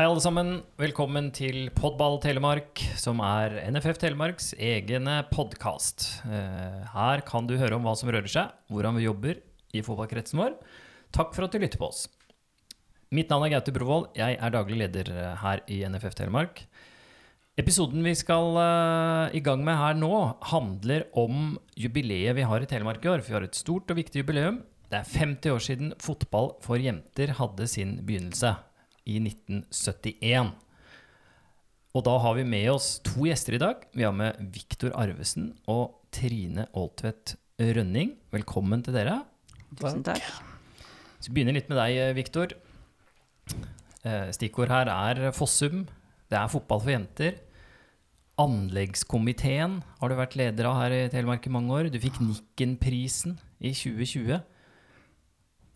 Hei alle sammen, velkommen til Podball Telemark, som er NFF Telemarks egne podkast. Her kan du høre om hva som rører seg, hvordan vi jobber i fotballkretsen vår. Takk for at du lytter på oss. Mitt navn er Gaute Brovold, jeg er daglig leder eh, her i NFF Telemark. Episoden vi skal eh, i gang med her nå, handler om jubileet vi har i Telemark i år. For vi har et stort og viktig jubileum. Det er 50 år siden fotball for jenter hadde sin begynnelse i 1971. Og da har vi med oss to gjester i dag. Vi har med Viktor Arvesen og Trine Aaltvedt Rønning. Velkommen til dere. Tusen takk. Så vi begynner litt med deg, Viktor. Eh, Stikkord her er Fossum. Det er fotball for jenter. Anleggskomiteen har du vært leder av her i Telemark i mange år. Du fikk Nikken-prisen i 2020.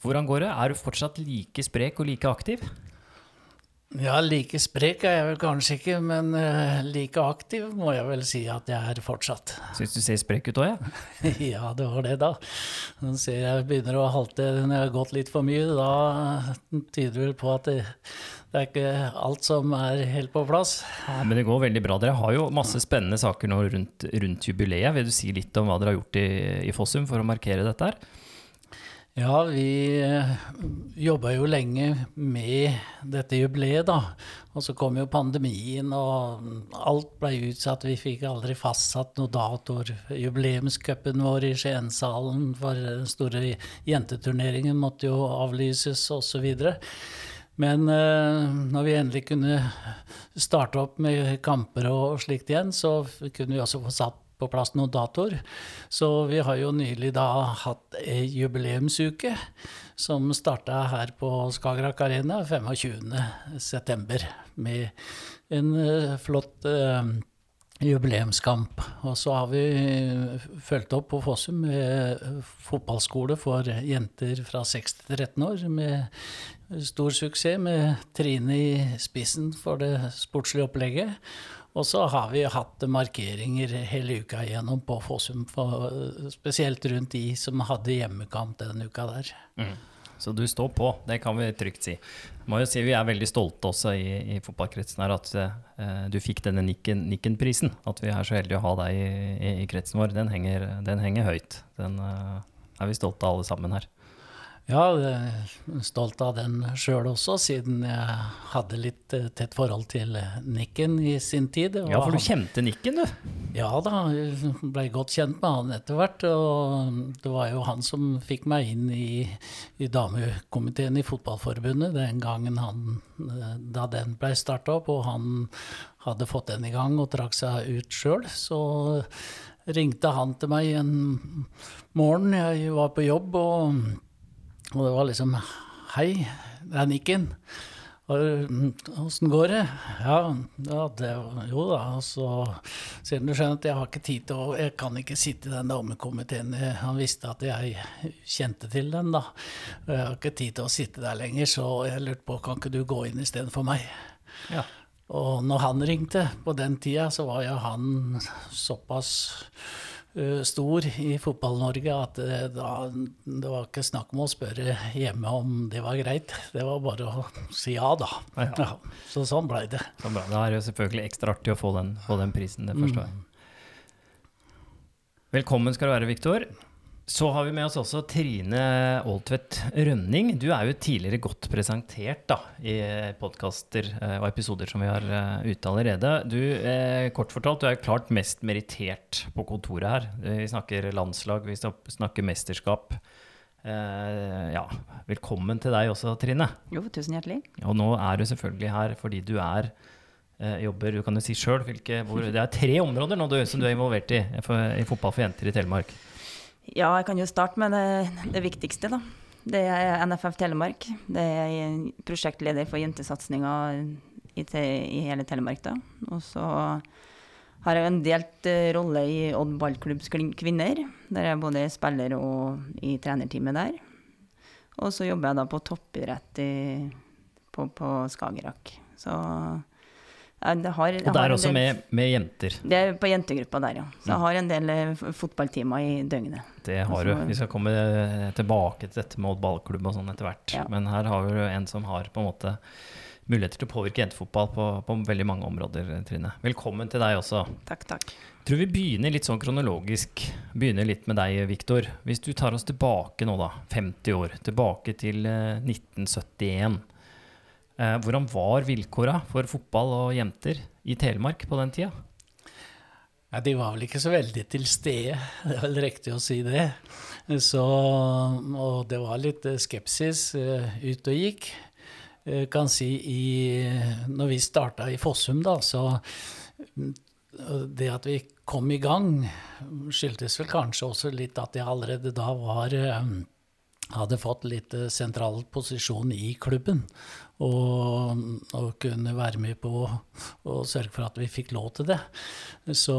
Hvordan går det? Er du fortsatt like sprek og like aktiv? Ja, like sprek er jeg vel kanskje ikke, men eh, like aktiv må jeg vel si at jeg er fortsatt. Syns du ser sprek ut òg, jeg. ja, det var det, da. Nå ser jeg begynner å halte når jeg har gått litt for mye. Da tyder det vel på at det, det er ikke alt som er helt på plass. Men det går veldig bra. Dere har jo masse spennende saker nå rundt, rundt jubileet. Vil du si litt om hva dere har gjort i, i Fossum for å markere dette her? Ja, vi eh, jobba jo lenge med dette jubileet, da. Og så kom jo pandemien, og alt ble utsatt. Vi fikk aldri fastsatt noen datoer. Jubileumscupen vår i Skiensalen for den store jenteturneringen måtte jo avlyses, osv. Men eh, når vi endelig kunne starte opp med kamper og slikt igjen, så kunne vi også få satt på plass noen datoer. Så vi har jo nylig da hatt ei jubileumsuke som starta her på Skagerrak Arena 25.9. med en uh, flott eh, jubileumskamp. Og så har vi fulgt opp på Fossum med fotballskole for jenter fra 6 til 13 år, med stor suksess, med Trine i spissen for det sportslige opplegget. Og så har vi hatt markeringer hele uka igjennom på Fossum, spesielt rundt de som hadde hjemmekamp den uka der. Mm. Så du står på, det kan vi trygt si. Må jo si Vi er veldig stolte også i, i fotballkretsen her at eh, du fikk denne Nikken-prisen. At vi er så heldige å ha deg i, i, i kretsen vår. Den henger, den henger høyt. Den eh, er vi stolte av alle sammen her. Ja, jeg er stolt av den sjøl også, siden jeg hadde litt eh, tett forhold til Nikken i sin tid. Ja, for du kjente Nikken, du? Ja da, jeg godt kjent med han etter hvert. Og det var jo han som fikk meg inn i, i damekomiteen i Fotballforbundet den gangen han, eh, da den ble starta opp, og han hadde fått den i gang og trakk seg ut sjøl. Så ringte han til meg en morgen, jeg var på jobb. og og det var liksom Hei, det er Nikken. Åssen går det? Ja, ja det, jo da. Så sier han du skjønner at jeg har ikke tid til å Jeg kan ikke sitte i den damekomiteen. Han visste at jeg kjente til den, da. Jeg har ikke tid til å sitte der lenger, så jeg lurte på kan ikke du gå inn istedenfor meg. Ja. Og når han ringte på den tida, så var jo han såpass stor i Fotball-Norge at det, da, det var ikke snakk om å spørre hjemme om det var greit. Det var bare å si ja, da. Ja, så sånn blei det. Så bra. Da er det selvfølgelig ekstra artig å få den, få den prisen, det forstår jeg. Velkommen skal du være, Viktor. Så har vi med oss også Trine Aaltvedt Rønning. Du er jo tidligere godt presentert da, i podkaster og episoder som vi har ute allerede. Du, eh, kort fortalt, du er klart mest merittert på kontoret her. Vi snakker landslag, vi snakker mesterskap. Eh, ja, velkommen til deg også, Trine. Jo, tusen hjertelig. Og nå er du selvfølgelig her fordi du er jobber du kan jo si hvor, Det er tre områder nå du, som du er involvert i, for, i fotball for jenter i Telemark. Ja, jeg kan jo starte med det, det viktigste, da. Det er NFF Telemark. Det er prosjektleder for jentesatsinga i, i, hele Telemark, da. Og så har jeg en delt rolle i Odd ballklubbs kvinner, der jeg både spiller og i trenerteamet der. Og så jobber jeg da på toppidrett i, på, på Skagerrak. Så Eh, Det har, jeg Og der også del- med, med jenter. Det er på jentegruppa der, ja. Så jeg har en del eh, fotballtimer i døgnet. Det har du. Altså- Vi skal komme eh, tilbake til dette med Odd ballklubb og sånn etter hvert. Ja. Men her har vi jo en som har på en måte muligheter til å påvirke jentefotball på, på veldig mange områder, Trine. Velkommen til deg også. Takk, takk. Jeg tror vi begynner litt sånn kronologisk. Begynner litt med deg, Viktor. Hvis du tar oss tilbake nå, da, 50 år, tilbake til eh, 1971. Eh, hvordan var vilkåra for fotball og jenter i Telemark på den tida? Ja, de var vel ikke så veldig til stede, det er vel riktig å si det. Så, og det var litt eh, skepsis eh, ut og gikk. Jeg kan si i, når vi starta i Fossum, da, så mm, det at vi kom i gang, skyldtes vel kanskje også litt at jeg allerede da var hadde fått litt sentral posisjon i klubben. Og, og kunne være med på å sørge for at vi fikk lov til det. Så,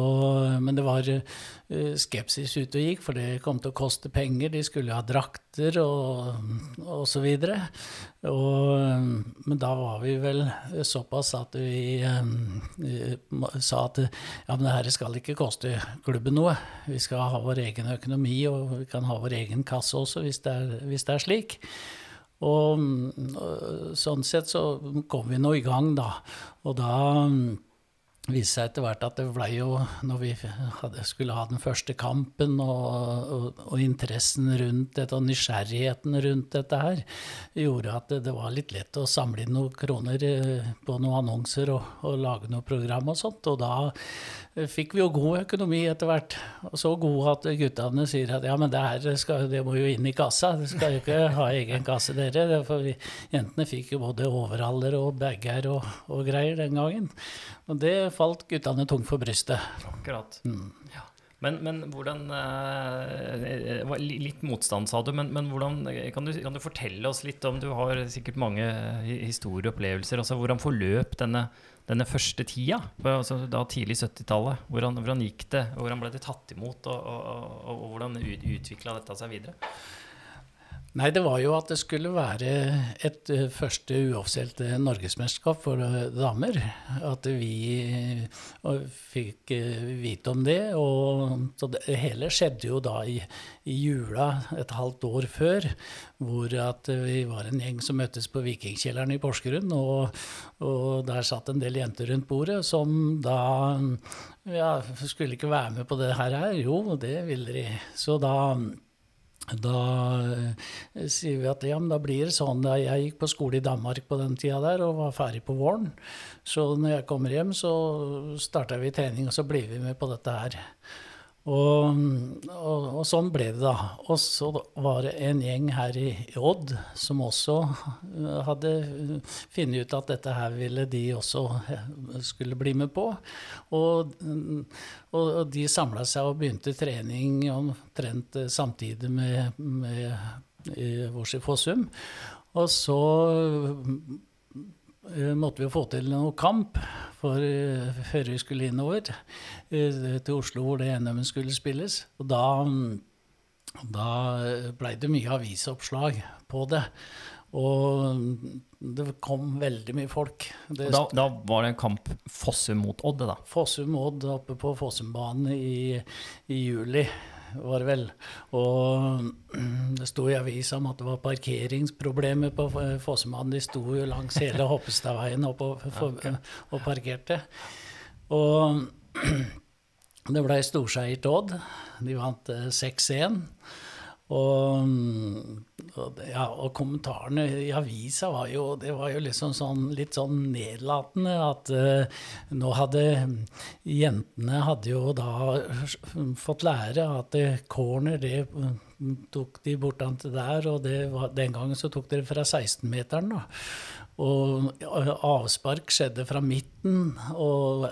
men det var eh, skepsis ute og gikk, for det kom til å koste penger. De skulle ha drakter og, og så videre. Og, men da var vi vel såpass at vi eh, sa at ja, men det her skal ikke koste klubben noe. Vi skal ha vår egen økonomi, og vi kan ha vår egen kasse også, hvis det er, hvis det er slik. Og mm, sånn sett så kom vi nå i gang, da. Og da mm, viste seg etter hvert at det ble jo, når vi hadde, skulle ha den første kampen, og, og, og interessen rundt dette, og nysgjerrigheten rundt dette her, gjorde at det, det var litt lett å samle inn noen kroner eh, på noen annonser og, og lage noe program og sånt. Og da fikk vi jo god økonomi etter hvert. Og så god at guttene sier at ja, men det her skal, det må jo inn i kassa. Det skal jo ikke ha egen kasse, dere. For vi, jentene fikk jo både overhaller og bager og, og greier den gangen. Og det falt guttene tungt for brystet. Akkurat. Ja. Men, men hvordan eh, Litt motstand, sa du. Men, men hvordan, kan, du, kan du fortelle oss litt om Du har sikkert mange hi- historier og opplevelser. Altså, hvordan forløp denne, denne første tida? Altså, da tidlig 70-tallet. Hvordan, hvordan gikk det? Hvordan ble det tatt imot? Og, og, og, og hvordan ut, utvikla dette seg videre? Nei, det var jo at det skulle være et eh, første uoffisielt eh, norgesmesterskap for eh, damer. At vi fikk vite om det. Og så det hele skjedde jo da i, i jula et halvt år før. Hvor at vi var en gjeng som møttes på Vikingkjelleren i Porsgrunn. Og, og der satt en del jenter rundt bordet som da ja, skulle ikke være med på det her. Jo, det ville de. Så da da eh, sier vi at ja, men da blir det sånn. Jeg gikk på skole i Danmark på den tida der og var ferdig på våren. Så når jeg kommer hjem, så starter vi trening, og så blir vi med på dette her. Og, og, og sånn ble det, da. Og så var det en gjeng her i, Odd som også eh, hadde funnet ut at dette her ville de også eh, skulle bli med på. Og, mm, og, de samla seg og begynte trening omtrent eh, samtidig med, med Vårs i Fossum. Og så eh, måtte vi jo få til noe kamp for, eh, før vi skulle innover eh, til Oslo, hvor det NM-en skulle spilles. Og da, da blei det mye avisoppslag på det. Og det kom veldig mye folk. Det Da, da var det en kamp Fossum mot Odd, da. Fossum Odd oppe på Fossumbanen i, i juli, var det vel. Og det sto i avisa om at det var parkeringsproblemer på Fossemannen. De sto jo langs hele Hoppestadveien opp og, for, og parkerte. Og det ble storseier til Odd. De vant eh, 6-1. Og, og, ja, og kommentarene i avisa var jo, det var jo liksom sånn, litt sånn nedlatende at uh, nå hadde jentene hadde jo da fått lære at eh, corner, det tok de bortant der, og det var, den gangen så tok dere fra 16-meteren, da. Og avspark skjedde fra midten, og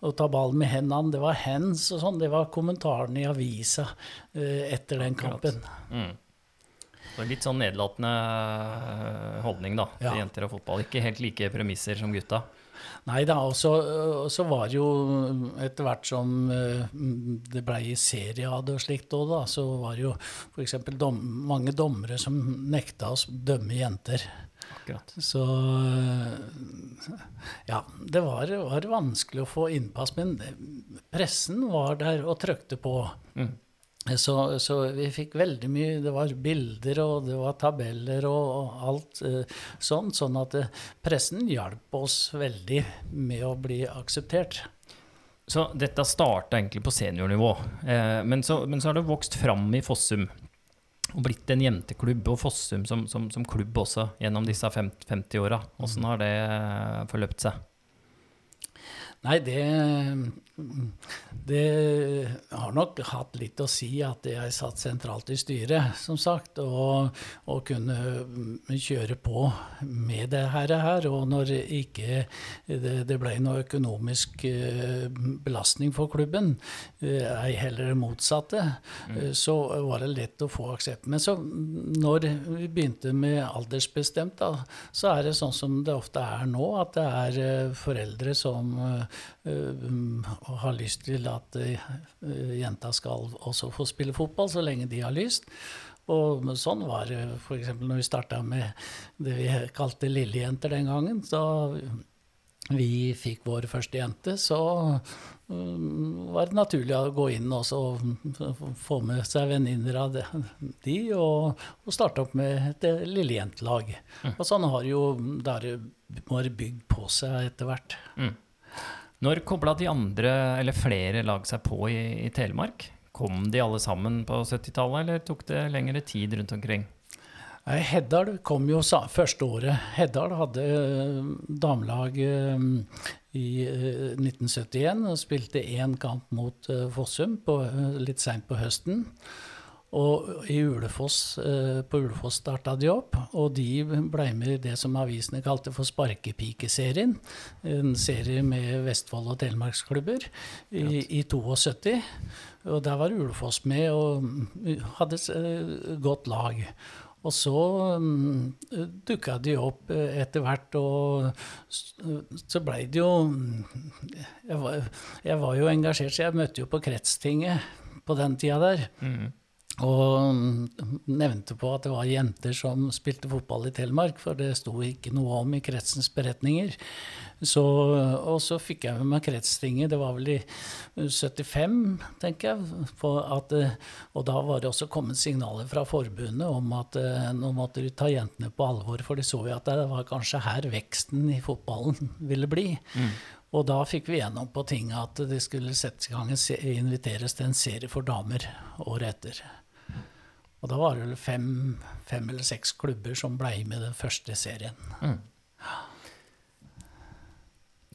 å ta ballen med hendene, det var hands og sånn. Det var kommentarene i avisa eh, etter den kampen. Mm. Var litt sånn nedlatende eh, holdning da, til Ja. jenter og fotball. Ikke helt like premisser som gutta. Nei da, og så, var det jo etter hvert som eh, det blei serie av det og slikt òg, da, så var det jo f.eks. Dom, mange dommere som nekta oss dømme jenter. Akkurat. Så ja, det var, var vanskelig å få innpass, men pressen var der og trøkte på. Mm. Så, så, vi fikk veldig mye Det var bilder og det var tabeller og, og alt eh, sånn. Sånn at eh, pressen hjalp oss veldig med å bli akseptert. Så dette starta egentlig på seniornivå, eh, men, så, men, så, har det vokst fram i Fossum. Og blitt en jenteklubb, og Fossum som, som, som klubb også, gjennom disse 50 åra. Åssen har det eh, forløpt seg? Nei, det det har nok hatt litt å si at jeg satt sentralt i styret, som sagt, og, og kunne kjøre på med det her. Og når ikke det, det ble noe økonomisk eh, belastning for klubben, eh, ei heller det motsatte, mm. så var det lett å få aksept. Men så når vi begynte med aldersbestemt, da, så er det sånn som det ofte er nå, at det er foreldre som uh, har lyst til at uh, jenta skal også få spille fotball så lenge de har lyst. Og sånn var det f.eks. når vi starta med det vi kalte lillejenter den gangen. Så vi fikk vår første jente, så um, var det naturlig å gå inn og få med seg venninner av de, og, og starte opp med et lillejentelag. Mm. Og sånn har jo det bare bygd på seg etter hvert. Mm. Når kobla de andre, eller flere lag seg på i, i Telemark? Kom de alle sammen på 70-tallet, eller tok det lengre tid rundt omkring? Heddal kom jo første året. Heddal hadde eh, damelag eh, i 1971 eh, og spilte én kamp mot Fossum på, litt seint på høsten. Og i Ulefoss, eh, på Ulefoss starta de opp, og de ble med i det som avisene kalte for Sparkepikeserien. En serie med Vestfold- og telemarksklubber i, i 72. Og der var Ulefoss med og hadde et eh, godt lag. Og så um, dukka de opp eh, etter hvert, og så blei det jo jeg var, jeg var, jo engasjert, så jeg møtte jo på kretstinget på den tida der. Mm. Og nevnte på at det var jenter som spilte fotball i Telemark, for det sto ikke noe om i kretsens beretninger. Så, og så fikk jeg med meg kretstinget, det var vel i 75, tenker jeg. At, og da var det også kommet signaler fra forbundet om at nå måtte du ta jentene på alvor, for de så jo at det var kanskje her veksten i fotballen ville bli. Mm. Og da fikk vi gjennom på tinget at det skulle settes i gang inviteres til en serie for damer året etter. Og da var det vel fem, fem eller seks klubber som blei med den første serien. Mm.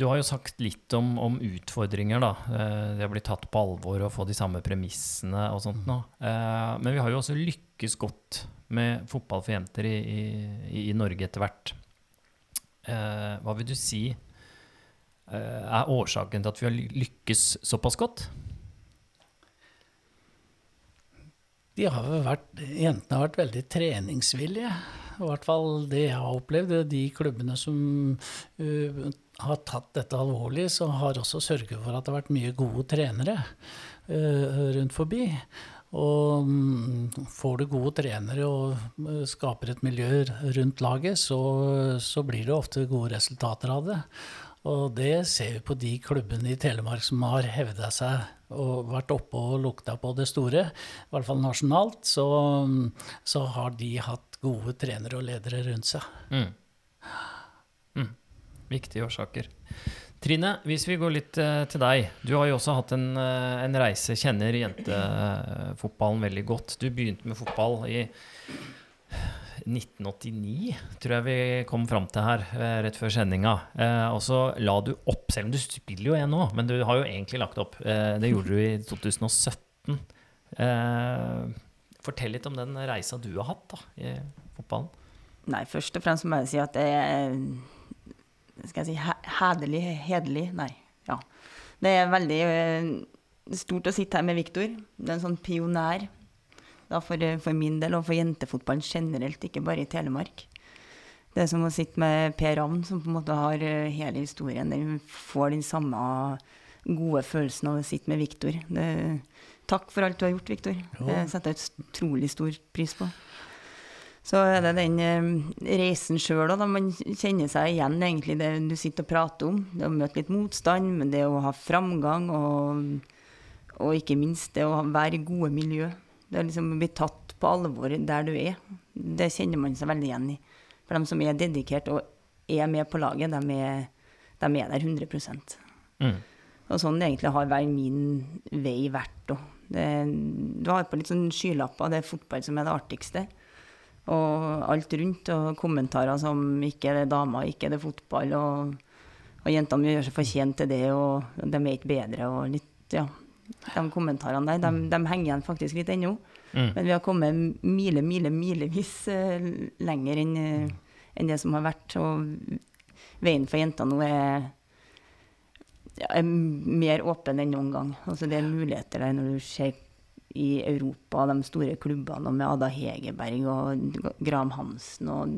Du har jo sagt litt om, om utfordringer, da. Eh, det å bli tatt på alvor og få de samme premissene og sånt nå. Eh, men vi har jo også lykkes godt med fotball for jenter i, i, i Norge etter hvert. Eh, hva vil du si er årsaken til at vi har lykkes såpass godt? De har vært, jentene har vært veldig treningsvillige. I hvert fall det jeg har opplevd. De klubbene som uh, har tatt dette alvorlig, så har også sørget for at det har vært mye gode trenere uh, rundt forbi. Og um, får du gode trenere og uh, skaper et miljø rundt laget, så, så blir det ofte gode resultater av det. Og det ser vi på de klubbene i Telemark som har hevda seg og vært oppe og lukta på det store, i hvert fall nasjonalt, så, så har de hatt gode trenere og ledere rundt seg. Mm. Mm. Viktige årsaker. Trine, hvis vi går litt uh, til deg. Du har jo også hatt en, uh, en reise, kjenner jentefotballen veldig godt. Du begynte med fotball i 1989, tror jeg vi kom fram til her eh, rett før sendinga. Eh, og så la du opp, selv om du spiller jo en nå, men du har jo egentlig lagt opp. Eh, det gjorde du i 2017. Eh, fortell litt om den reisa du har hatt da, i fotballen. Nei, først og fremst må jeg si at det er skal jeg si, hederlig, hederlig Nei. Ja. Det er veldig stort å sitte her med Viktor. Det er en sånn pioner for, for, min del, og for jentefotballen generelt, ikke bare i Telemark. Det er som å sitte med Per Ravn, som på en måte har eh, hele historien. Der får den samme gode følelsen av å sitte med Viktor. Takk for alt du har gjort, Viktor. Det setter jeg utrolig stor pris på. Så er det den eh, reisen sjøl da man kjenner seg igjen egentlig det du sitter og prater om. Det å møte litt motstand, men det å ha framgang og, og ikke minst det å være i gode miljø. Det å liksom bli tatt på alvor der du er. Det kjenner man seg veldig igjen i. For de som er dedikert og er med på laget, de er, de er der 100 Mm. Og sånn egentlig har vært min vei vært òg. Du har på litt sånn skylapper, det er fotball som er det artigste. Og alt rundt, og kommentarer som ikke er det damer, ikke er det fotball, og, og jentene gjør seg fortjent til det, og de er ikke bedre, og litt, ja. De kommentarene der, de, de henger igjen faktisk litt ennå. Mm. Men vi har kommet mile, mile, milevis uh, lenger enn eh, en det som har vært. Og veien for jenter nå er, ja, er mer åpen enn noen gang. Altså det er muligheter der når du ser i Europa, de store klubbene, med Ada Hegerberg og Graham Hansen og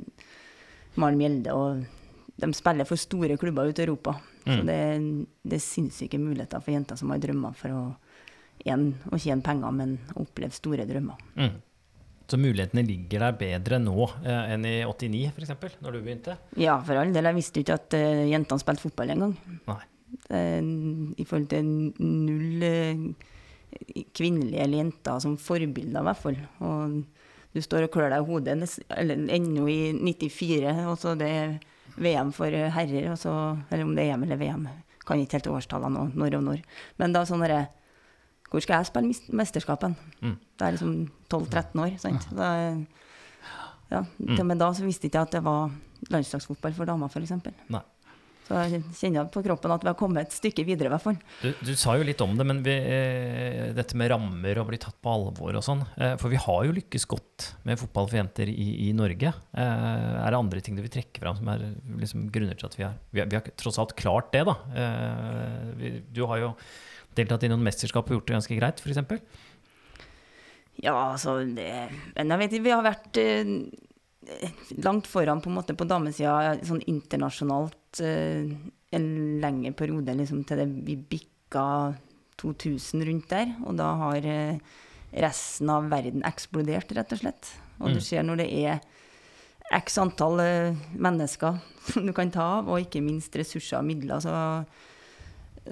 Maren Mjelde. og De spiller for store klubber ute i Europa. Så Mm. det, det er sinnssyke muligheter for jenter som har drømmer for å en, å tjene penger, men oppleve store drømmer. Mm. Så mulighetene ligger der bedre nå eh, enn i 89 f.eks., når du begynte? Ja, for all del. Jeg visste jo ikke at uh, jentene spilte fotball engang. Eh, I forhold til null uh, kvinnelige eller jenter som forbilder, i hvert fall. Og du står og klør deg i hodet eller ennå i 94, og så det er VM for herrer, og så, eller om det er EM eller VM. Kan ikke helt årstallene nå, når og når. Men da sånn derre Hvor skal jeg spille mesterskapen? Mm. Da er jeg liksom 12-13 år, sant. Da, ja, til og med da så visste ikke jeg at det var landslagsfotball for damer, f.eks. Så jeg kjenner på kroppen at vi har kommet et stykke videre, i hvert fall. Du, du sa jo litt om det, men vi, eh, dette med rammer og bli tatt på alvor og sånn. Eh, for vi har jo lykkes godt med fotball for jenter i, i Norge. Eh, er det andre ting du vil trekke fram som er liksom, grunner til at vi har, vi vi har tross alt klart det, da? Eh, vi, du har jo deltatt i noen mesterskap og gjort det ganske greit, f.eks. Ja, altså det Men jeg vet ikke, vi har vært eh, langt foran på en måte på damesida sånn internasjonalt eh, en lengre periode, liksom til det vi bikka 2000 rundt der. Og da har eh, resten av verden eksplodert, rett og slett. Og Mm. du ser når det er x antall eh, mennesker som du kan ta av, og ikke minst ressurser og midler, så,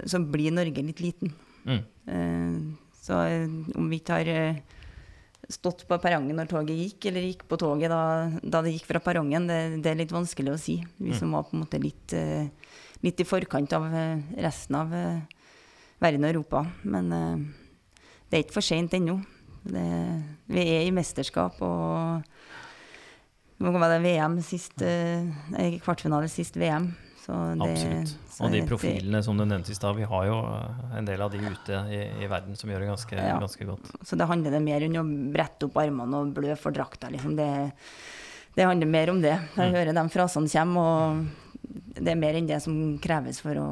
så blir Norge litt liten. Mm. Eh, Så eh, om vi ikke har eh, stått på perrongen når toget gikk, eller gikk på toget da, da det gikk fra perrongen, det, det er litt vanskelig å si. Vi som var på en måte litt, litt i forkant av resten av verden og Europa. Men det er ikke for seint ennå. Vi er i mesterskap, og det var VM sist, kvartfinale sist VM. Så det, Absolutt. så Og de profilene som du nevnte i stad, vi har jo eh, en del av de ute i, i verden som gjør det ganske, Ja. ganske godt. Så det handler det mer om å brette opp armene og blø for drakta. Liksom. Det, det handler mer om det. Jeg Mm. hører de frasene komme, og det er mer enn det som kreves for å,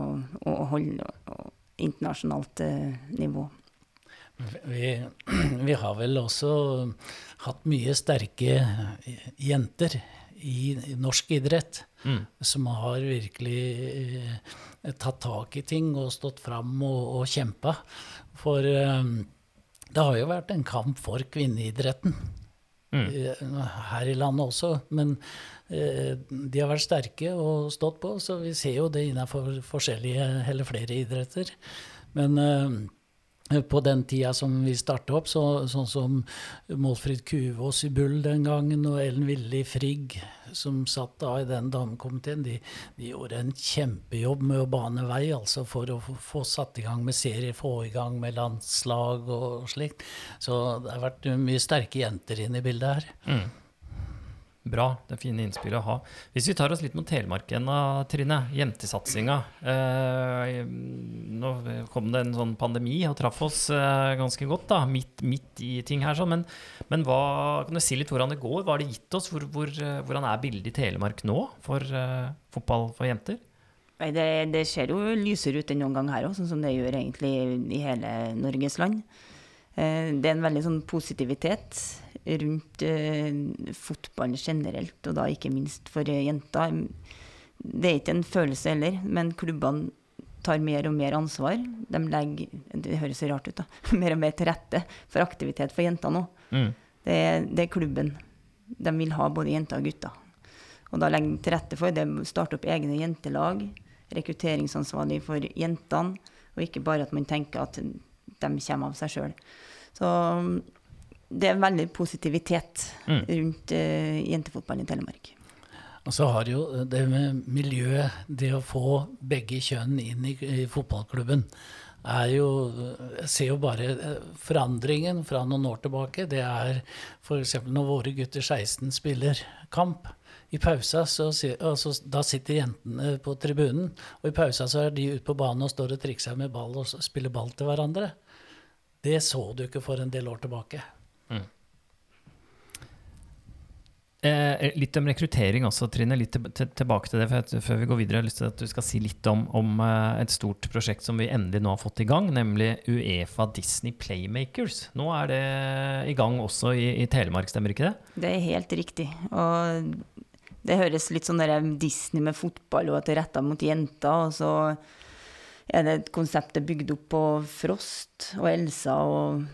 å holde internasjonalt eh, nivå. Vi, vi har vel også hatt mye sterke jenter i norsk idrett. Mm. Som har virkelig eh, tatt tak i ting og stått fram og, og kjempa. For eh, det har jo vært en kamp for kvinneidretten. Mm. eh, Her i landet også. Men eh, de har vært sterke og stått på, så vi ser jo det innenfor forskjellige eller flere idretter. Men eh, på den tida som vi starta opp, så, sånn som Målfrid Kuvås i Bull den gangen, og Ellen Willi Frigg, som satt da i den damekomiteen, de, de gjorde en kjempejobb med å bane vei altså for å få, få satt i gang med serier, få i gang med landslag og slikt. Så det har vært mye sterke jenter inne i bildet her. Mm. Bra. Det er fine innspill å ha. Hvis vi tar oss litt mot Telemark igjen, Trine. Jentesatsinga. Eh, nå kom det en sånn pandemi og traff oss eh, ganske godt, da, midt, midt i ting her. Sånn. Men, men hva, kan du si litt hvordan det går? Hva har det gitt oss? Hvor, hvor, eh, hvordan er bildet i Telemark nå for eh, fotball for jenter? Det, det ser jo lysere ut enn noen gang her òg, sånn som det gjør egentlig i hele Norges land. Eh, Det er en veldig sånn positivitet rundt eh, fotballen generelt, og da ikke minst for eh, jenter. Det er ikke en følelse heller, men klubbene tar mer og mer ansvar. De legger, det høres så rart ut, da, mer og mer til rette for aktivitet for jenter nå. Mm. Det, det er klubben. de vil ha både jenter og gutter. Og da legger de til rette for det starte opp egne jentelag, rekrutteringsansvarlig for jentene, og ikke bare at man tenker at de kommer av seg sjøl. Så det er veldig positivitet Mm. rundt uh, jentefotballen i Telemark. Og så har jo det med miljøet, det å få begge kjønn inn i, i fotballklubben, er jo Jeg ser jo bare eh, forandringen fra noen år tilbake. Det er f.eks. når våre gutter 16 spiller kamp. I pausa så, altså, da sitter jentene på tribunen, og i pausa så er de ute på banen og står og trikser med ball og spiller ball til hverandre. Det så du ikke for en del år tilbake. Eh, litt om rekruttering også, Trine. Litt til, til, tilbake til det. For før vi går videre, jeg har lyst til at du skal si litt om, om eh, et stort prosjekt som vi endelig nå har fått i gang, nemlig Uefa Disney Playmakers. Nå er det i gang også i, i Telemark, stemmer ikke det? Det er helt riktig. Og det høres litt sånn der Disney med fotball og at det er retta mot jenter. Og så er det et konsept bygd opp på Frost og Elsa og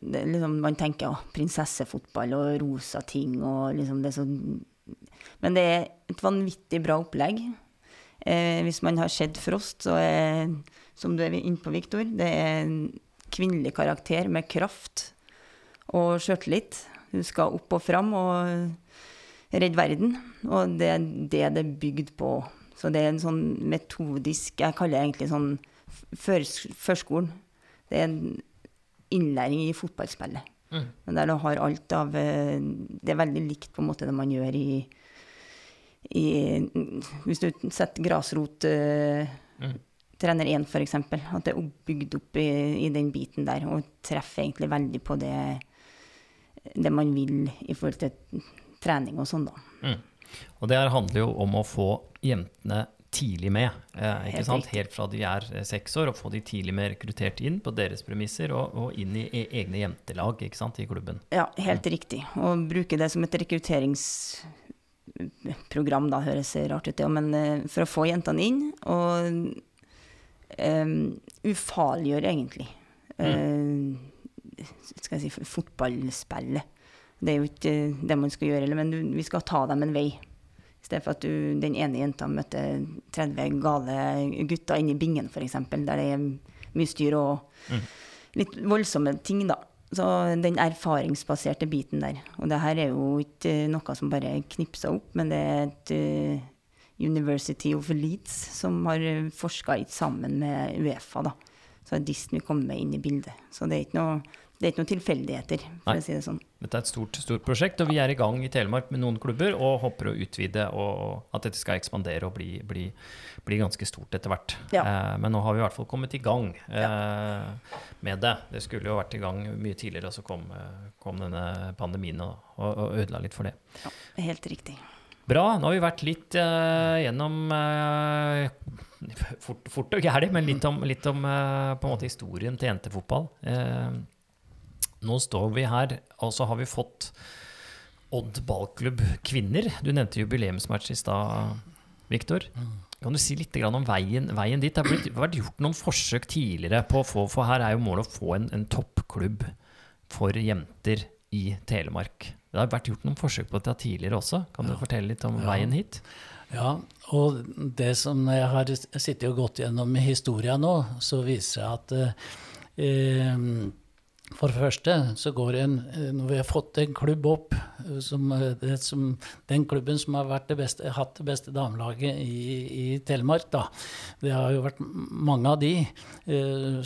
liksom, Man tenker å, prinsessefotball og rosa ting og liksom det er Men det er et vanvittig bra opplegg. Eh, hvis man har sett Frost, så er som du er inne på, Viktor, det er en kvinnelig karakter med kraft og sjøltillit. Hun skal opp og fram og redde verden. Og det er det det er bygd på. Så det er en sånn metodisk Jeg kaller det egentlig sånn førs- førskolen. Det er en innlæring i fotballspillet. Mm. Der du har alt av eh, Det er veldig likt på en måte det man gjør i, i Hvis du setter grasrot eh, Mm. trener 1 f.eks. At det er bygd opp i, i den biten der, og treffer egentlig veldig på det, det man vil i forhold til trening og sånn, da. Mm. Og det her handler jo om å få jentene tidlig med. Eh, ikke sant? Helt fra de er eh, seks år, og få de tidlig med rekruttert inn på deres premisser, og, og inn i e egne jentelag ikke sant? i klubben. Ja, helt riktig. Og bruke det som et rekrutteringsprogram, da høres rart ut, det, men eh, for å få jentene inn, og um, ufarliggjøre egentlig eh, skal jeg si, fotballspillet. Det er jo ikke det man skal gjøre, men vi skal ta dem en vei. I stedet for at du, den ene jenta møter 30 gale gutter inne i bingen, f.eks., der det er mye styr og litt voldsomme ting, da. Så den erfaringsbaserte biten der. Og det her er jo ikke eh, noe som bare knipser opp, men det er et uh, University of Leeds som har forska sammen med Uefa, da. Så har Disney kommet inn i bildet. Så det er ikke noe, det er ikke noen tilfeldigheter, for Nei. å si det sånn. Dette er et stort, stort prosjekt, og vi er i gang i Telemark med noen klubber og håper å utvide og at dette skal ekspandere og bli, bli, bli ganske stort etter hvert. Ja. Eh, men nå har vi i hvert fall kommet i gang eh, med det. Det skulle jo vært i gang mye tidligere, og så kom, eh, kom denne pandemien og, og, og ødela litt for det. Ja, Helt riktig. Bra. Nå har vi vært litt eh, gjennom eh, fort, fort og gæli, men litt om, litt om eh, på en måte historien til jentefotball. Eh, nå står vi her, og så har vi fått Odd ballklubb kvinner. Du nevnte jubileumsmatch i stad, Viktor. Kan du si litt om veien, veien dit? Det har blitt, vært gjort noen forsøk tidligere på å få For her er jo målet å få en, en toppklubb for jenter i Telemark. Det har vært gjort noen forsøk på dette tidligere også. Kan du fortelle litt om Ja. veien hit? Ja, og det som jeg har sittet og gått gjennom i historia nå, så viser jeg at eh, for det første så går en eh, Når vi har fått en klubb opp, eh, som, eh, det som, den klubben som har det beste, hatt det beste damelaget i, i Telemark, da. Det har jo vært mange av de.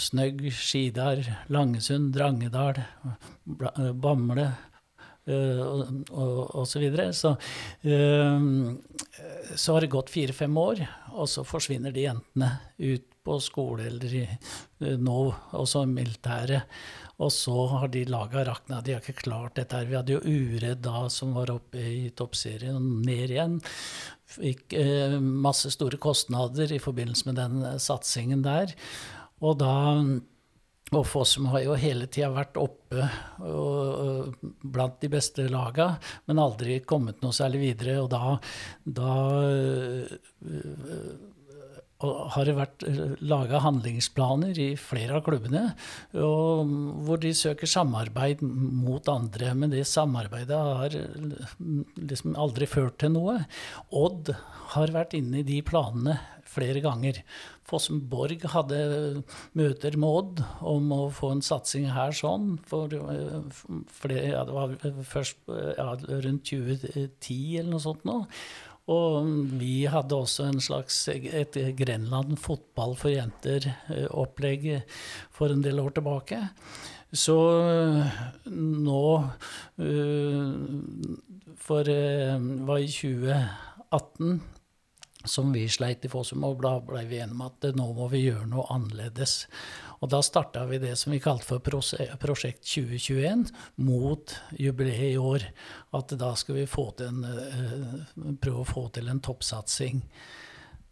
Snøgg, Skidar, Langesund, Drangedal, Bamble. eh, og, og, så videre. Så, eh, så har det gått fire-fem år, og så forsvinner de jentene ut på skole eller i, nå også militæret. Og så har de laga rakna. De har ikke klart dette her. Vi hadde jo Uredd da, som var oppe i toppserien, og ned igjen. Fikk eh, masse store kostnader i forbindelse med den eh, satsingen der. Og da og Fossum har jo hele tida vært oppe og, og blant de beste laga, men aldri kommet noe særlig videre. Og da, da øh, og har det vært laga handlingsplaner i flere av klubbene hvor de søker samarbeid mot andre. Men det samarbeidet har liksom aldri ført til noe. Odd har vært inne i de planene flere ganger. Fossum Borg hadde møter med Odd om å få en satsing her sånn. For flere, ja, det var først ja, rundt 2010 eller noe sånt nå. Og vi hadde også en slags et Grenland fotball for jenter-opplegg for en del år tilbake. Så nå For det var i 2018 som vi sleit i Fossum, og da ble vi enige om at nå må vi gjøre noe annerledes. Og da starta vi det som vi kalte for Prosjekt 2021 mot jubileet i år. At da skal vi en, eh, prøve å få til en toppsatsing.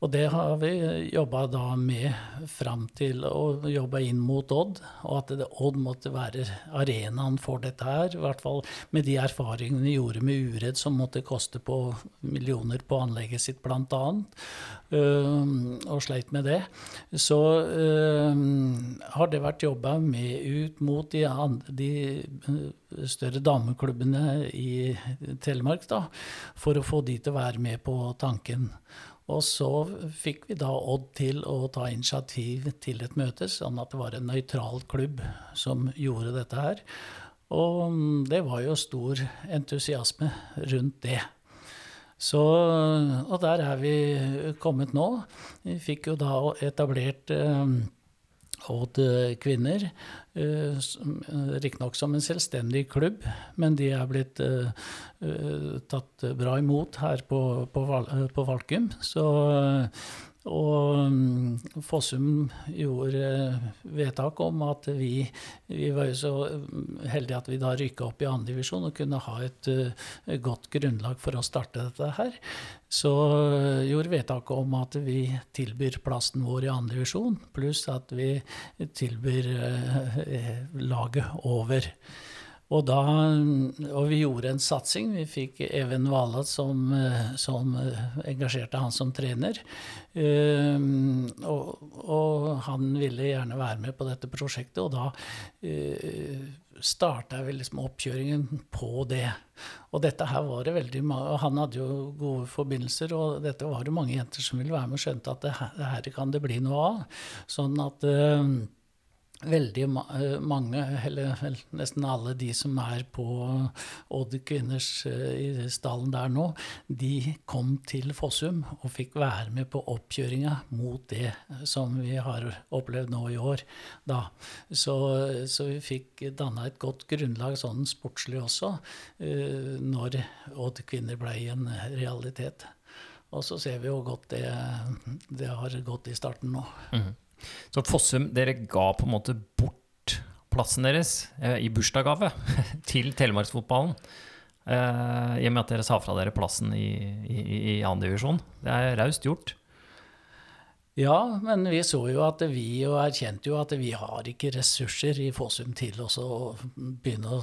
Og det har vi jobba med fram til å jobbe inn mot Odd, og at det, Odd måtte være arenaen for dette her. I hvert fall med de erfaringene vi gjorde med Uredd, som måtte koste på millioner på anlegget sitt, bl.a. Uh, og sleit med det. Så uh, har det vært jobba med ut mot de, de uh, større dameklubbene i Telemark, da, for å få de til å være med på tanken. Og så fikk vi da Odd til å ta initiativ til et møte, sånn at det var en nøytral klubb som gjorde dette her. Og mm, det var jo stor entusiasme rundt det. Så, og der er vi kommet nå. Vi fikk jo da etablert eh, Odd kvinner. Uh, Riktignok som en selvstendig klubb, men de er blitt tatt bra imot her på, på, på Valkum. Så og um, Fossum gjorde vedtak om at vi, vi var jo så heldige at vi da rykka opp i andredivisjon og kunne ha et uh, godt grunnlag for å starte dette her. Så uh, gjorde vedtak om at vi tilbyr plassen vår i andredivisjon, pluss at vi tilbyr laget over. Og, da, og vi gjorde en satsing. Vi fikk Even Valat som, som, engasjerte han som trener. Um, og, og, han ville gjerne være med på dette prosjektet, og da uh, starta vi liksom oppkjøringen på det. Og dette her var det veldig og Han hadde jo gode forbindelser, og dette var det mange jenter som ville være med og skjønte at det her, det her kan det bli noe av. Sånn at uh, veldig eh, mange, eller nesten alle de som er på Odd kvinners eh, i stallen der nå, de kom til Fossum og fikk være med på oppkjøringa mot det som vi har opplevd nå i år. Da. Så, så vi fikk danna et godt grunnlag sånn sportslig også, eh, når Odd kvinner ble en realitet. Og så ser vi jo godt det, det har gått i starten nå. Mm. Så Fossum, dere ga på en måte bort plassen deres eh, i bursdagsgave til telemarksfotballen. Eh, I og med at dere sa fra dere plassen i, i, i andredivisjon. Det er raust gjort. Ja, men vi så jo at vi og erkjente jo at vi har ikke ressurser i Fossum til å begynne å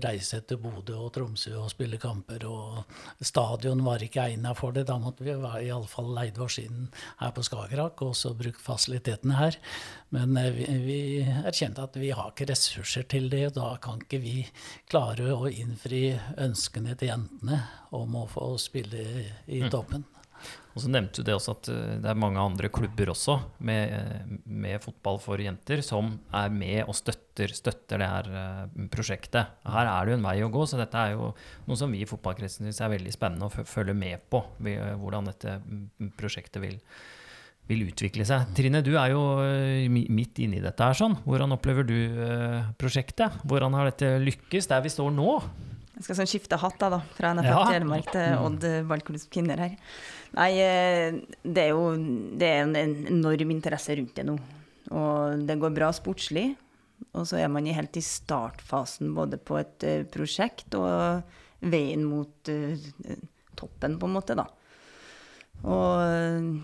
reise til Bodø og Tromsø og spille kamper. Og stadion var ikke egna for det. Da måtte vi iallfall leid oss inn her på Skagerrak og så brukt fasilitetene her. Men eh, vi, vi erkjente at vi har ikke ressurser til det. og Da kan ikke vi klare å innfri ønskene til jentene om å få spille i mm. toppen. Og så nevnte du det også at eh, det er mange andre klubber også med, eh, med fotball for jenter som er med og støtter, støtter det her eh, prosjektet. Her er det jo en vei å gå, så dette er jo noe som vi i fotballkretsen syns er veldig spennende å følge med på. Hvordan dette mm, prosjektet vil, vil utvikle seg. Trine, du er jo midt inne i dette her. sånn. Hvordan opplever du prosjektet? Hvordan har dette lykkes der vi står nå? Jeg skal sånn skifte hatt da, da fra NFF ja. Telemark til mm. Odd ballklubb kvinner her. Nei, eh, det er jo det er en enorm interesse rundt det nå. Og det går bra sportslig. Og så er man helt i startfasen både på et uh, prosjekt og veien mot uh, toppen, på en måte, da. Og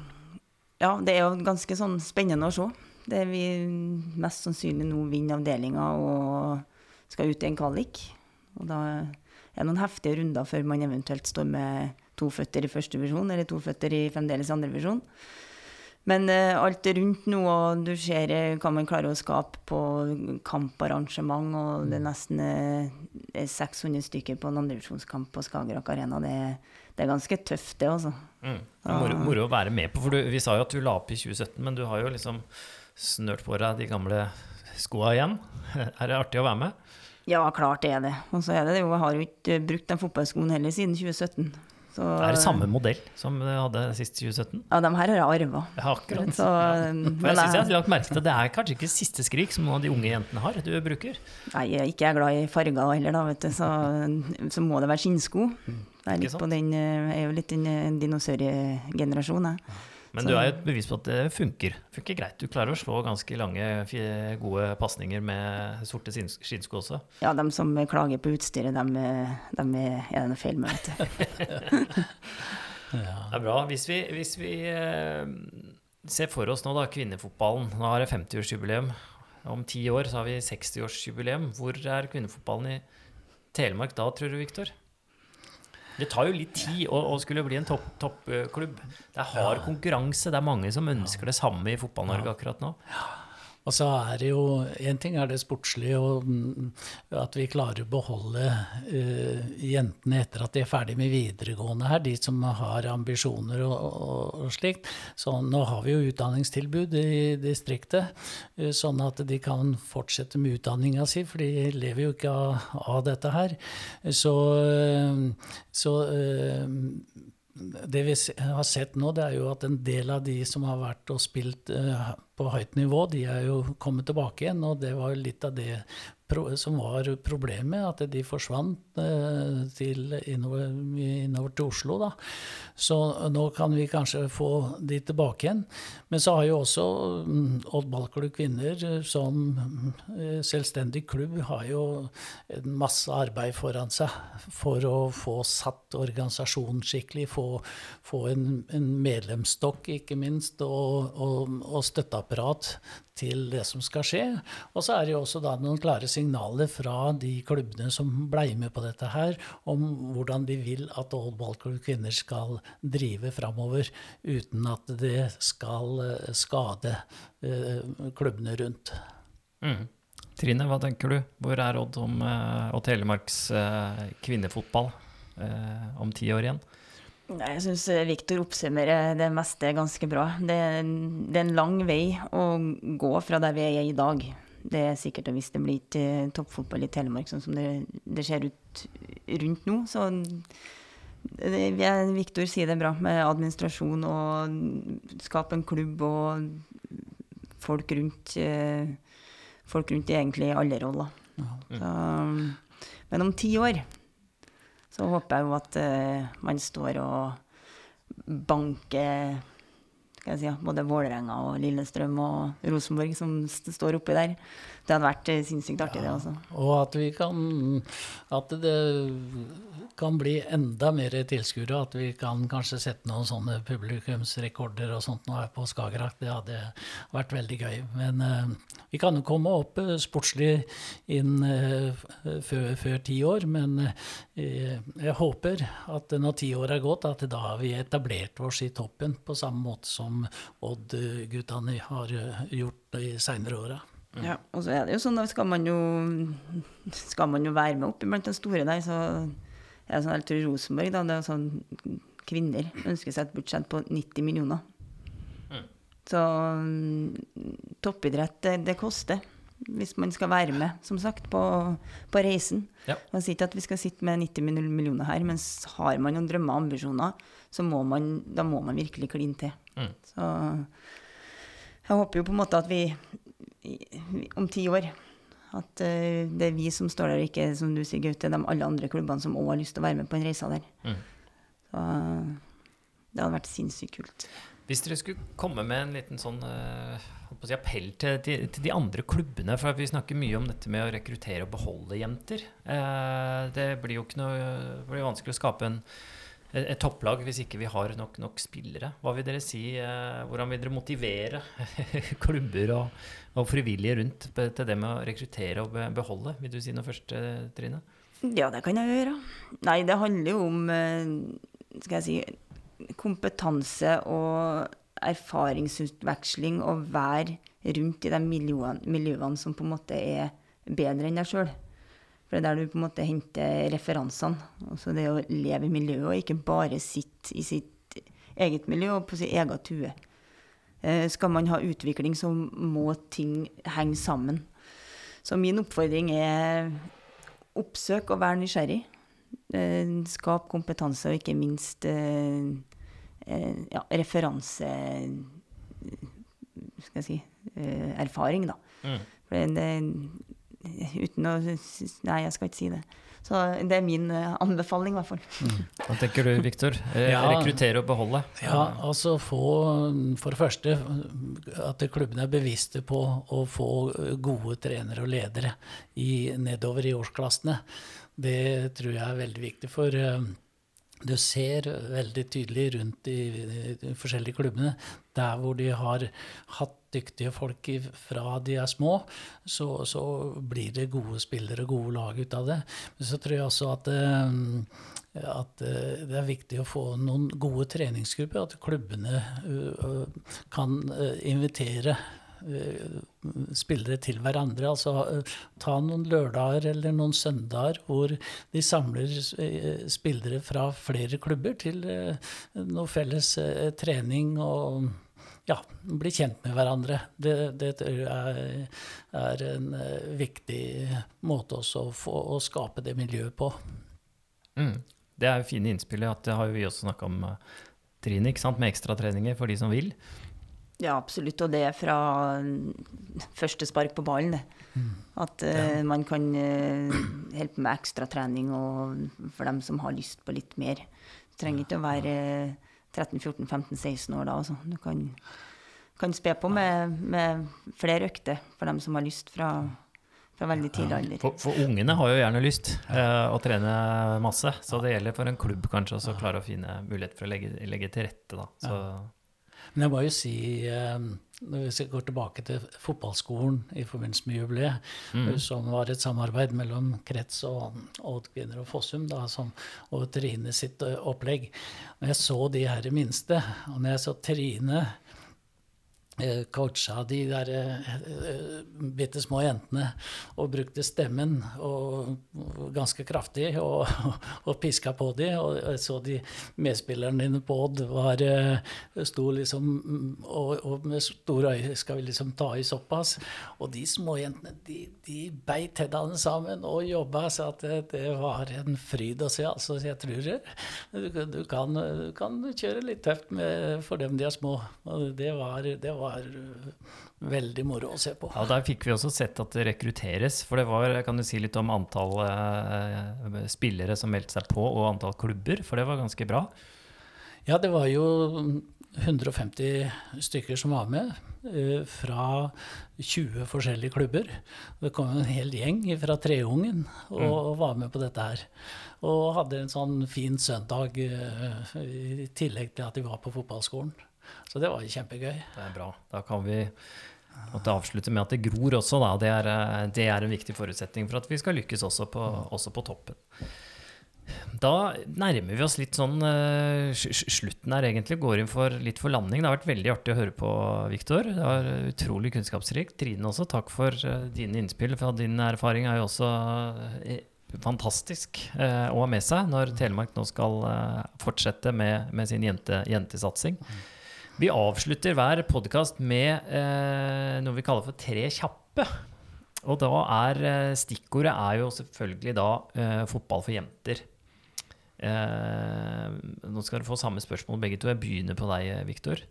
ja, det er jo ganske sånn spennende å se. Det vi mest sannsynlig nå vinner avdelinga og skal ut i en kvalik. Og da er det noen heftige runder før man eventuelt står med to føtter i første divisjon, eller to føtter i fremdeles andre divisjon. Men uh, alt rundt nå, og du ser eh, hva man klarer å skape på kamparrangement, og det er nesten eh, er 600 stykker på en andredivisjonskamp på Skagerrak Arena. Det, det er ganske tøft, det, altså. Mm. Moro, moro å være med på, for du, vi sa jo at du la opp i 2017, men du har jo liksom snørt på deg de gamle skoa igjen. Er det artig å være med? Ja, klart det er det. Og så er det det jeg har jo ikke brukt den fotballskoen heller siden 2017. Så, Er det samme modell som du hadde sist 2017? Ja, de her har jeg arva. Ja, akkurat. Så, For men jeg synes jeg har lagt merke til at Det er kanskje ikke siste skrik som noen av de unge jentene har, du bruker. nei, jeg er ikke glad i farger heller, da, vet du, så, så må det være skinnsko. Jeg er, litt på den, eh, jeg er jo litt den eh, dinosaurgenerasjonen, jeg. Men du er jo et bevis på at det funker. funker greit. Du klarer å slå ganske lange, gode pasninger med sorte skinn- skinnsko også. Ja, de som klager på utstyret, de, de er, det noe feil med, vet du. Det er bra. Hvis vi, hvis vi eh, ser for oss nå da, kvinnefotballen. Nå har det 50-årsjubileum. Om ti år så har vi 60-årsjubileum. Hvor er kvinnefotballen i Telemark da, tror du, Viktor? Det tar jo litt tid å, å skulle bli en toppklubb. Topp, eh, det er hard konkurranse. Det er mange som ønsker det samme i Fotball-Norge akkurat nå. Og så er det jo Én ting er det sportslige, og mm, at vi klarer å beholde uh, jentene etter at de er ferdig med videregående her, de som har ambisjoner og, og, og slikt. Så nå har vi jo utdanningstilbud i distriktet, uh, sånn at de kan fortsette med utdanninga si, for de lever jo ikke av, av dette her. Så, uh, så det vi har sett nå, det er jo at en del av de som har vært og spilt eh, på høyt nivå, de er jo kommet tilbake igjen. Og det var jo litt av det som var problemet, at de forsvant eh, til innover, innover til Oslo. Da. Så nå kan vi kanskje få de tilbake igjen. Men så har jo også mm, Odd Ballklubb Kvinner eh, som eh, selvstendig klubb har jo en masse arbeid foran seg for å få satt organisasjonen skikkelig, få, få en, en medlemsstokk ikke minst, og, og, og støtteapparat til det som skal skje. Og så er det jo også da noen klare signaler fra de klubbene som blei med på dette her, om hvordan de vil at Old Ballklubb Kvinner skal drive framover, uten at det skal eh, skade eh, klubbene rundt. Mm. Trine, hva tenker du? Hvor er Odd om, eh, og Telemarks kvinnefotball om ti år igjen? Jeg syns Viktor oppsummerer det meste ganske bra. Det, det er en lang vei å gå fra der vi er i dag. Det er sikkert og visst det blir ikke eh, toppfotball i Telemark sånn som det, det ser ut rundt nå. Så Viktor sier det bra med administrasjon og skape en klubb og folk rundt eh, Folk rundt i egentlig alle roller. Så, men om ti år så håper jeg jo at uh, man står og banker skal jeg si, både Vålerenga og Lillestrøm og Rosenborg som st står oppi der. Det hadde vært eh, sinnssykt artig, det. altså. Og at vi kan At det kan bli enda mer tilskuere. At vi kan kanskje sette noen sånne publikumsrekorder og sånt nå her på Skagerrak. Det hadde vært veldig gøy. Men uh, vi kan jo komme opp eh, sportslig inn uh, før, før ti år. Men jeg håper at når ti år er gått, at da har vi etablert oss i toppen på samme måte som Odd-guttene har gjort i seinere åra. Ja, og så er det jo sånn, da skal man jo, skal man jo være med opp blant de store der, så er det sånn, jeg tror Rosenborg, da, det er sånn kvinner ønsker seg et budsjett på 90 millioner. Så mm, toppidrett, det, det koster. Hvis man skal være med, som sagt, på, på reisen. Ja. Man sier ikke at vi skal sitte med 90 millioner her, men har man noen drømmer og ambisjoner, så må man, da må man virkelig kline til. Mm. Så jeg håper jo på en måte at vi, om ti år at eh, det er vi som står der, ikke som du sier, Gaute, de alle andre klubbene som òg har lyst til å være med på en reise der. Mm. Så det hadde vært sinnssykt kult. Hvis dere skulle komme med en liten sånn eh, si appell til, til, til de andre klubbene, for vi snakker mye om dette med å rekruttere og beholde jenter. Eh, det blir jo ikke noe, det blir vanskelig å skape en, et, topplag hvis ikke vi har nok, nok spillere. Hva vil dere si? Eh, hvordan vil dere motivere klubber og, og frivillige rundt til det med å rekruttere og beholde? Vil du si noe først, eh, Trine? Ja, det kan jeg gjøre. Nei, det handler jo om, eh, skal jeg si, kompetanse og erfaringsutveksling og være rundt i de miljøene, miljøene som på en måte er bedre enn deg sjøl. For det er der du på en måte henter referansene. Altså det å leve i miljøet, og ikke bare sitte i sitt eget miljø og på sin egen tue. Eh, skal man ha utvikling, så må ting henge sammen. Så min oppfordring er oppsøk og vær nysgjerrig. Eh, skap kompetanse, og ikke minst eh, ja, referanse Skal jeg si erfaring, da. Mm. For det, uten å Nei, jeg skal ikke si det. Så det er min eh, anbefaling, i hvert fall. Hva tenker du, Viktor? Eh, Ja. Rekruttere og beholde? Ja, altså få For det første at klubbene er bevisste på å få gode trenere og ledere i, nedover i årsklassene. Det tror jeg er veldig viktig. For eh, du ser veldig tydelig rundt i de forskjellige klubbene, der hvor de har hatt dyktige folk fra de er små, så, så blir det gode spillere og gode lag ut av det. Men så tror jeg også at, eh, at eh, det er viktig å få noen gode treningsgrupper, at klubbene eh, kan invitere spillere til hverandre. Altså ta noen lørdager eller noen søndager hvor de samler spillere fra flere klubber til noe felles trening og ja, bli kjent med hverandre. Det, det tror jeg er en eh, viktig måte også å, få, å skape det miljøet på. Mm. Det er jo fine innspill. At det har jo vi også snakka om, eh, Trine, ikke sant? med ekstratreninger for de som vil. Ja, absolutt. Og det er fra første spark på ballen, det. At uh, man kan uh, hjelpe med ekstratrening for dem som har lyst på litt mer. Trenger ikke å være eh, 13-14-15-16 år da, altså. Du kan, kan spe på med, med flere økter for dem som har lyst fra, fra veldig tidlig alder. For, for ungene har jo gjerne lyst eh, å trene masse, så det gjelder for en klubb kanskje også å klare å finne mulighet for å legge, legge til rette. Da. Så, Men jeg må jo si, eh, hvis jeg går tilbake til fotballskolen i forbindelse med jubileet, Mm. som var et samarbeid mellom Krets og Odd Kvinner og Fossum, da, som, og Trine sitt eh, opplegg. Når jeg så de her minste, og når jeg så Trine coacha de der eh, eh, bitte små jentene og brukte stemmen og, og ganske kraftig og, og piska på de, og jeg så de medspillerne dine på Odd var eh, sto liksom og, og med store øyne skal vi liksom ta i såpass. Og de småjentene de, de beit tennene sammen og jobba så at det, det var en fryd å se. Altså, jeg tror det, du, du, kan, du kan kjøre litt tøft med, for dem de er små. Det var, det var uh, veldig moro å se på. ja, der fikk vi også sett at det rekrutteres. For det var, kan du si litt om antall eh, spillere som meldte seg på, og antall klubber? For det var ganske bra. Ja, det var jo 150 stykker som var med, eh, fra 20 forskjellige klubber. Det kom en hel gjeng fra Treungen og var med på dette her. Og hadde en sånn fin søndag eh, i tillegg til at de var på fotballskolen. Så det var kjempegøy. Det er bra. Da kan vi måtte avslutte med at det gror også, da. Det er, eh, det er en viktig forutsetning for at vi skal lykkes også på, også på toppen. Da nærmer vi oss litt sånn sl- slutten her, egentlig. Går inn for litt for landing. Det har vært veldig artig å høre på, Viktor. Det var utrolig kunnskapsrikt. Trine også, takk for uh, dine innspill. For din erfaring er jo også uh, fantastisk å ha med seg når Telemark nå skal fortsette med, med sin jente, jentesatsing. Vi avslutter hver podkast med eh, noe vi kaller for Tre kjappe. Og da er eh, stikkordet er jo selvfølgelig da eh, fotball for jenter. Eh, nå skal dere få samme spørsmål begge to. Jeg begynner på deg, Viktor.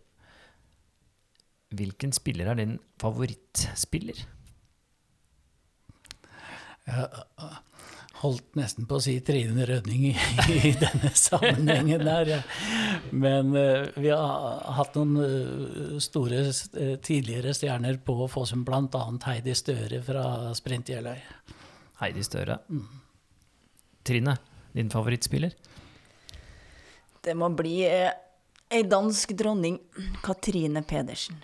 Hvilken spiller er din favorittspiller? Jeg holdt nesten på å si Trine Rødning i, i denne sammenhengen der. ja. Men eh, vi har hatt noen eh, store eh, tidligere stjerner på Fossum, bl.a. Heidi Støre fra Sprint Jeløy. Heidi Støre. Trine, din favorittspiller? Det må bli ei dansk dronning, Katrine Pedersen.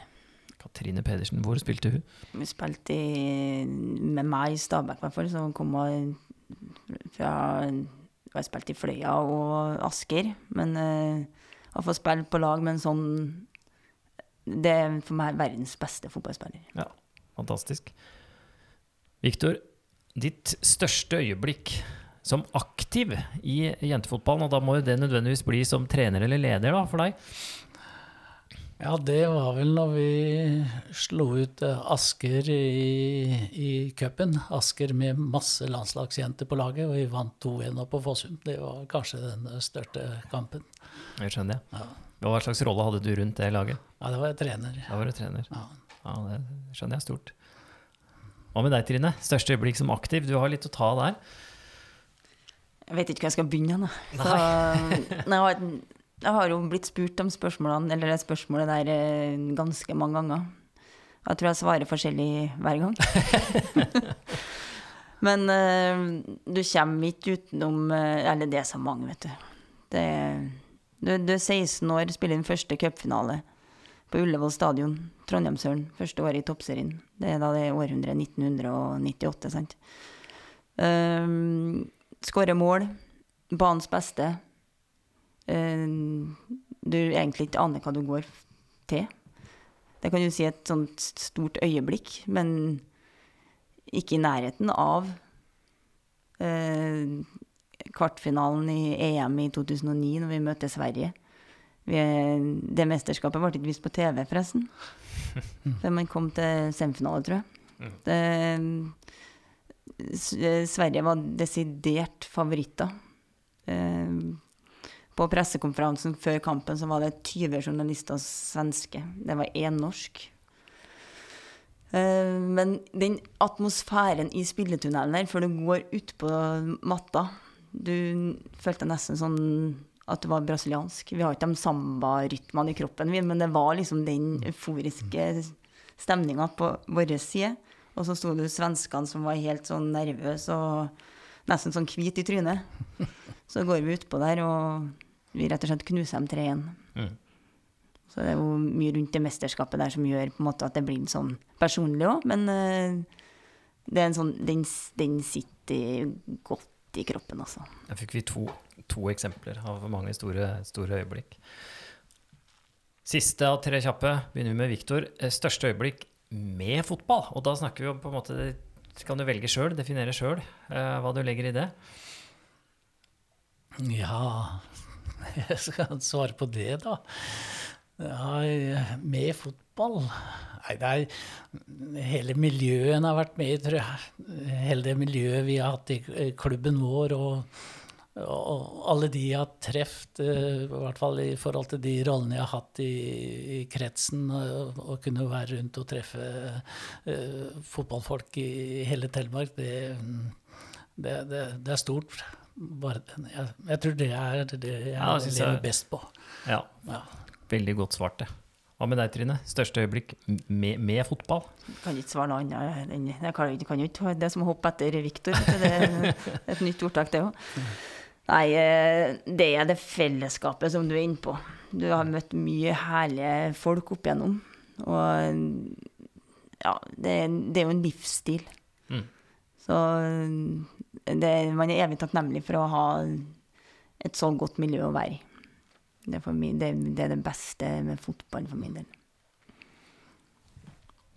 Katrine Pedersen. Hvor spilte hun? Hun spilte i, med meg i Stabæk, i hvert fall. Så hun kom fra Hun har spilt i Fløya og Asker. Men uh, å få spille på lag med en sånn det er for meg verdens beste fotballspiller. Ja, fantastisk. Viktor, ditt største øyeblikk som aktiv i jentefotballen, og da må jo det nødvendigvis bli som trener eller leder da, for deg? Ja, det var vel når vi slo ut eh, Asker i, i cupen. Asker med masse landslagsjenter på laget, og vi vant 2-1 oppe på Fossum. Det var kanskje den største kampen. Det skjønner jeg. Ja. Hva slags rolle hadde du rundt det laget? Ja, det var jeg trener. Da var du trener. Ja. Ja, det skjønner jeg stort. Hva med deg, Trine? Største øyeblikk som aktiv? Du har litt å ta der. Jeg vet ikke hvor jeg skal begynne. Da. Så, nei, har, jeg har jo blitt spurt om spørsmålene, eller det spørsmålet der eh, ganske mange ganger. Jeg tror jeg svarer forskjellig hver gang. Men eh, du kommer ikke utenom eh, Eller det er så mange, vet du. Det, du, du er 16 år, spiller din første cupfinale på Ullevål stadion, Trondheimsølen, første året i toppserien. Det er da det århundret 1998, sant. Um, Skårer mål. Banens beste. Um, du egentlig ikke aner hva du går til. Det kan du si et sånt stort øyeblikk, men ikke i nærheten av eh, kvartfinalen i EM i 2009, når vi møter Sverige. Vi, det mesterskapet ble ikke vist på TV, forresten. Før man kom til semifinale, tror jeg. Det, Sverige var desidert favoritter. Eh, på pressekonferansen før kampen så var det 20 journalister svenske. Det var én norsk. Eh, men den atmosfæren i spilletunnelen der, før du går utpå matta Du følte nesten sånn at du var brasiliansk. Vi har ikke de samba-rytmene i kroppen, men det var liksom den euforiske stemninga på vår side. Og så sto det svenskene som var helt sånn nervøse og nesten sånn hvit i trynet. Så går vi utpå der, og vi rett og slett knuser dem 3-1. Mm. Så det er jo mye rundt det mesterskapet der som gjør på en måte at det blir sånn personlig òg, men uh, det er en sånn, den, den sitter godt i kroppen, altså. Der fikk vi to, to eksempler av mange store, store øyeblikk. Siste av tre kjappe begynner vi med Viktor. Eh, Største øyeblikk med fotball. Og da snakker vi om på en måte kan du velge sjøl, definere sjøl hva du legger i det. Ja Jeg skal svare på det, da. Ja, med fotball Nei, det er Hele miljøet har vært med, i, tror jeg. Hele det miljøet vi har hatt i klubben vår, og, og alle de jeg har truffet, eh, i hvert fall i forhold til de rollene jeg har hatt i, i kretsen, og kunne være rundt og treffe uh, fotballfolk i hele Telemark, det, det, det, det er stort. Bare, jeg, jeg tror det er det jeg Ja, det lever jeg- best på. Ja, Ja. veldig godt svart, det. Hva med deg, Trine? Største øyeblikk med, med fotball? Kan ikke svare noe annet. enn- Jeg kan, jeg kan ikke Det er som å hoppe etter Viktor. Det er et nytt ordtak, det òg. Nei, eh, det er det fellesskapet som du er inne på. Du har møtt mye herlige folk opp igjennom. Og ja, det, det er jo en livsstil. Mm. Så det, man er evig takknemlig for å ha et så godt miljø å være i. Det det, det er det beste med fotball for min del.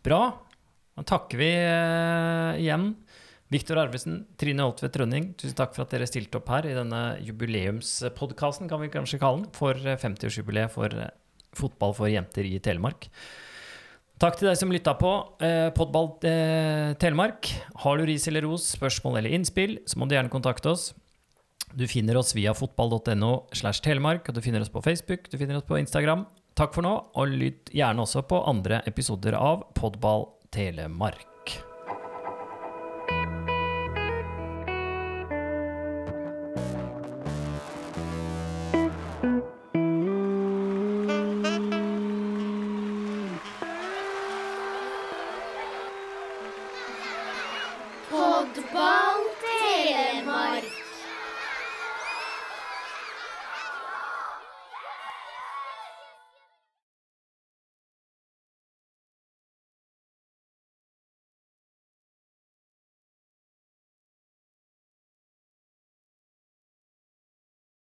Bra. Da takker vi eh, igjen. Viktor Arvesen, Trine Holtvedt Rønning, tusen takk for at dere stilte opp her i denne jubileumspodkasten, kan vi kanskje kalle den, for eh, 50-årsjubileet for eh, fotball for jenter i Telemark. Takk til deg som lytta på eh, Podball eh, Telemark. Har du ris eller ros, spørsmål eller innspill, så må du gjerne kontakte oss. Du finner oss via fotball.no slash telemark, og du finner oss på Facebook, du finner oss på Instagram. Takk for nå, og lytt gjerne også på andre episoder av Podball Telemark.